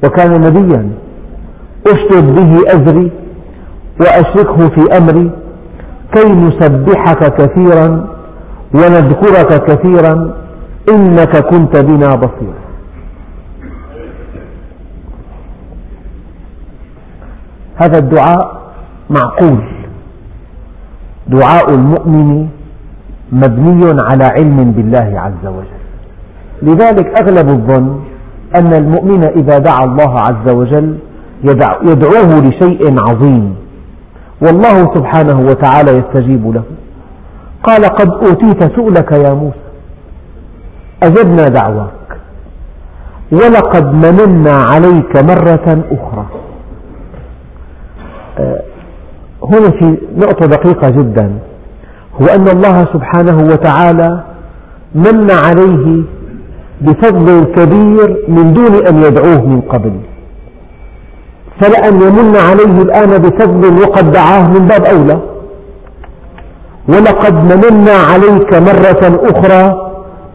وكان نبيا. أشدد به أزري وأشركه في أمري كي نسبحك كثيرا ونذكرك كثيرا إنك كنت بنا بصيرا. هذا الدعاء معقول. دعاء المؤمن مبني على علم بالله عز وجل. لذلك أغلب الظن أن المؤمن إذا دعا الله عز وجل يدعوه لشيء عظيم. والله سبحانه وتعالى يستجيب له. قال قد أوتيت سؤلك يا موسى أجبنا دعواك ولقد مننا عليك مرة أخرى. آه، هنا في نقطة دقيقة جدا هو أن الله سبحانه وتعالى من عليه بفضل كبير من دون أن يدعوه من قبل. فلأن يمن عليه الآن بفضل وقد دعاه من باب أولى. ولقد مننا عليك مرة أخرى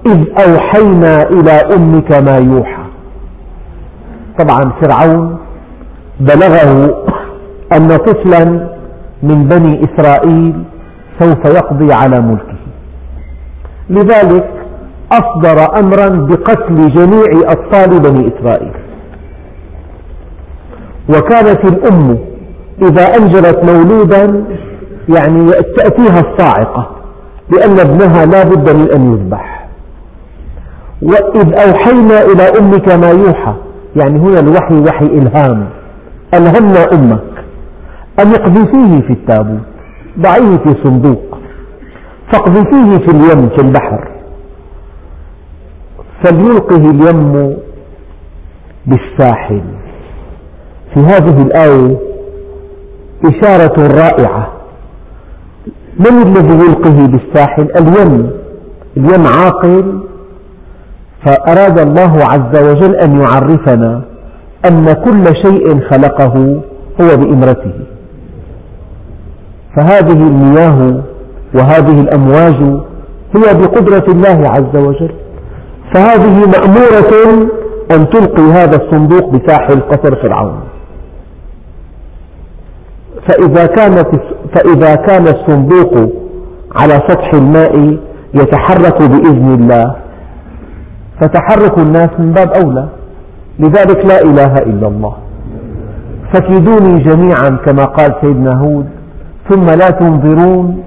إذ أوحينا إلى أمك ما يوحى. طبعا فرعون بلغه أن طفلا من بني إسرائيل سوف يقضي على ملكه. لذلك أصدر أمرا بقتل جميع أطفال بني إسرائيل. وكانت الأم إذا أنجبت مولودا يعني تأتيها الصاعقة لأن ابنها لا بد من أن يذبح. وإذ أوحينا إلى أمك ما يوحى يعني هنا الوحي وحي إلهام. ألهمنا أمك أن اقذفيه في التابوت ضعيه في صندوق فاقذفيه في اليم في البحر. فليلقه اليم بالساحل. في هذه الآية إشارة رائعة. من الذي يلقه بالساحل؟ اليم. اليم عاقل. فأراد الله عز وجل أن يعرفنا أن كل شيء خلقه هو بإمرته. فهذه المياه وهذه الأمواج هي بقدرة الله عز وجل. فهذه مأمورة أن تلقي هذا الصندوق بساحل قصر فرعون. فإذا, كانت فإذا كان الصندوق على سطح الماء يتحرك بإذن الله فتحرك الناس من باب أولى. لذلك لا إله إلا الله. فكيدوني جميعا كما قال سيدنا هود ثم لا تنظرون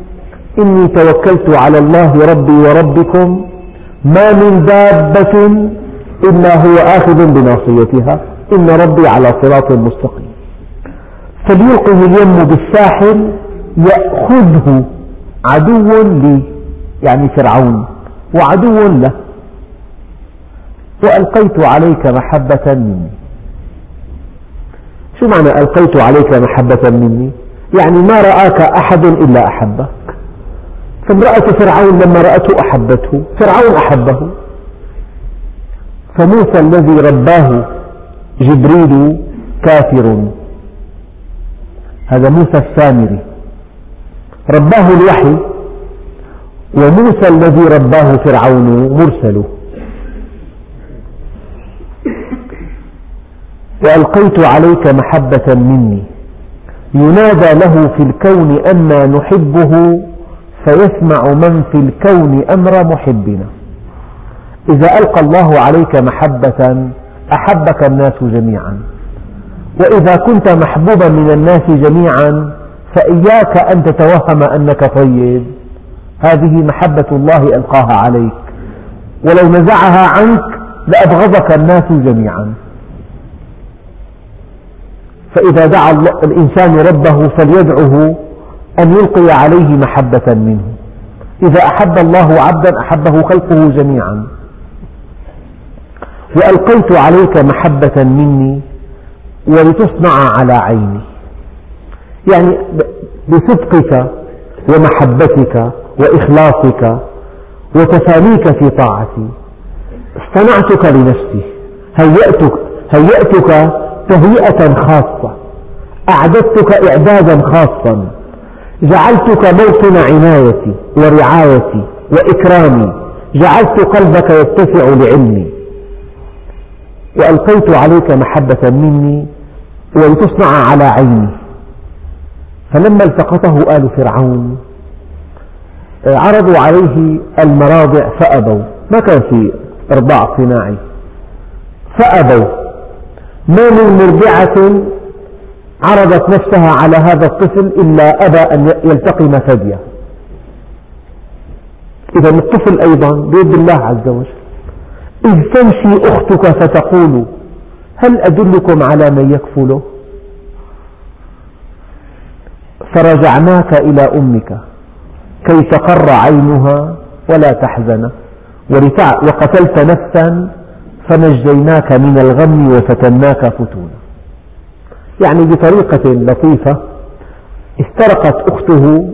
إني توكلت على الله ربي وربكم ما من دابة إلا هو آخذ بناصيتها. إن ربي على صراط مستقيم. فليلقه اليم بالساحل يأخذه عدو لي يعني فرعون وعدو له. وألقيت عليك محبة مني. شو معنى ألقيت عليك محبة مني؟ يعني ما رآك أحد إلا أحبك فامرأة فرعون لما رأته أحبته فرعون أحبه. فموسى الذي رباه جبريل كافر. هذا موسى السامري رباه الوحي وموسى الذي رباه فرعون مرسل وألقيت عليك محبة مني. ينادى له في الكون أنا نحبه. فيسمع من في الكون أمر محبنا. إذا ألقى الله عليك محبة أحبك الناس جميعا. وإذا كنت محبوبا من الناس جميعا فإياك أن تتوهم أنك طيب. هذه محبة الله ألقاها عليك. ولو نزعها عنك لأبغضك الناس جميعا. فإذا دعا الإنسان ربه فليدعه أن يلقي عليه محبة منه. إذا أحب الله عبدا أحبه خلقه جميعا. وألقيت عليك محبة مني ولتصنع على عيني. يعني بصدقك ومحبتك وإخلاصك وتفانيك في طاعتي. اصطنعتك لنفسي. هيأتك, هيأتك تهيئة خاصة. أعددتك إعدادا خاصا. جعلتك موطن عنايتي ورعايتي وإكرامي. جعلت قلبك يتسع لعلمي. وألقيت عليك محبة مني ولتصنع على عيني. فلما التقطه آل فرعون عرضوا عليه المراضع فأبوا. ما كان في إرضاع صناعي؟ فأبوا. ما من مرضعة عرضت نفسها على هذا الطفل إلا أبى أن يلتقم ثديه إذا الطفل أيضا بيد الله عز وجل. إذ تمشي أختك فتقول هل أدلكم على من يكفله فرجعناك إلى أمك كي تقر عينها ولا تحزن. وقتلت نفسا فنجيناك من الغم وفتناك فتونا. يعني بطريقة لطيفة استرقت أخته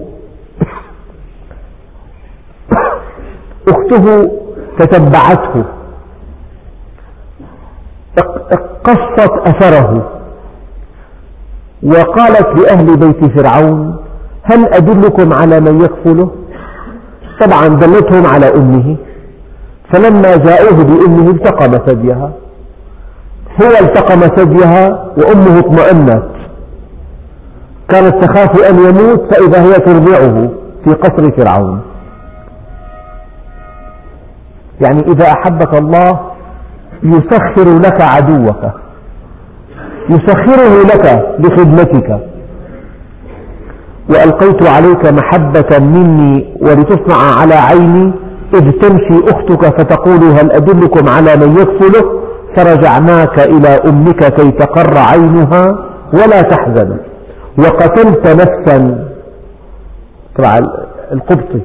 أخته تتبعته قصت أثره وقالت لأهل بيت فرعون هل أدلكم على من يكفله طبعا دلتهم على أمه فلما جاءوه بأمه التقم ثديها. هو التقم ثديها وأمه اطمأنت. كانت تخاف أن يموت فإذا هي ترضعه في قصر فرعون. يعني إذا أحبك الله يسخر لك عدوك. يسخره لك لخدمتك. وألقيت عليك محبة مني ولتصنع على عيني إذ تمشي أختك فتقول هل أدلكم على من يكفله؟ فرجعناك إلى أمك كي تقر عينها ولا تحزن. وقتلت نفسا. تبع القبطي.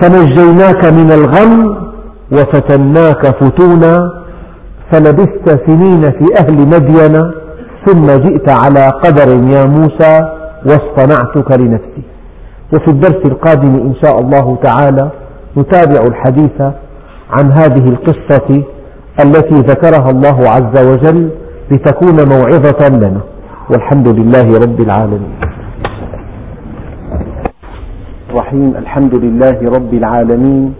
فنجيناك من الغم وفتناك فتونا. فلبثت سنين في أهل مدين ثم جئت على قدر يا موسى واصطنعتك لنفسي. وفي الدرس القادم إن شاء الله تعالى نتابع الحديث عن هذه القصة التي ذكرها الله عز وجل لتكون موعظة لنا. والحمد لله رب العالمين. رحيم الحمد لله رب العالمين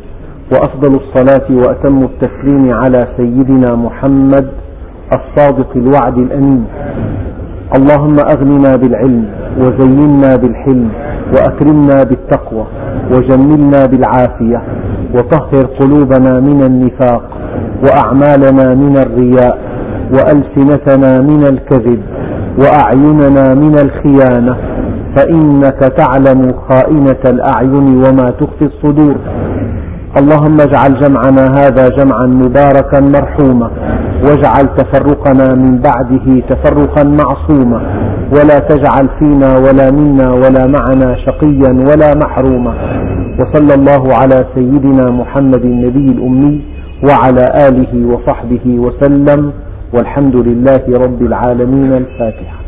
وأفضل الصلاة وأتم التسليم على سيدنا محمد الصادق الوعد الأمين. اللهم أغننا بالعلم وزينا بالحلم وأكرمنا بالتقوى وجملنا بالعافية وطهر قلوبنا من النفاق وأعمالنا من الرياء وألسنتنا من الكذب وأعيننا من الخيانة فإنك تعلم خائنة الأعين وما تخفي الصدور اللهم اجعل جمعنا هذا جمعا مباركا مرحوما واجعل تفرقنا من بعده تفرقا معصوما ولا تجعل فينا ولا منا ولا معنا شقيا ولا محروما. وصلى الله على سيدنا محمد النبي الأمي وعلى آله وصحبه وسلم والحمد لله رب العالمين الفاتحة.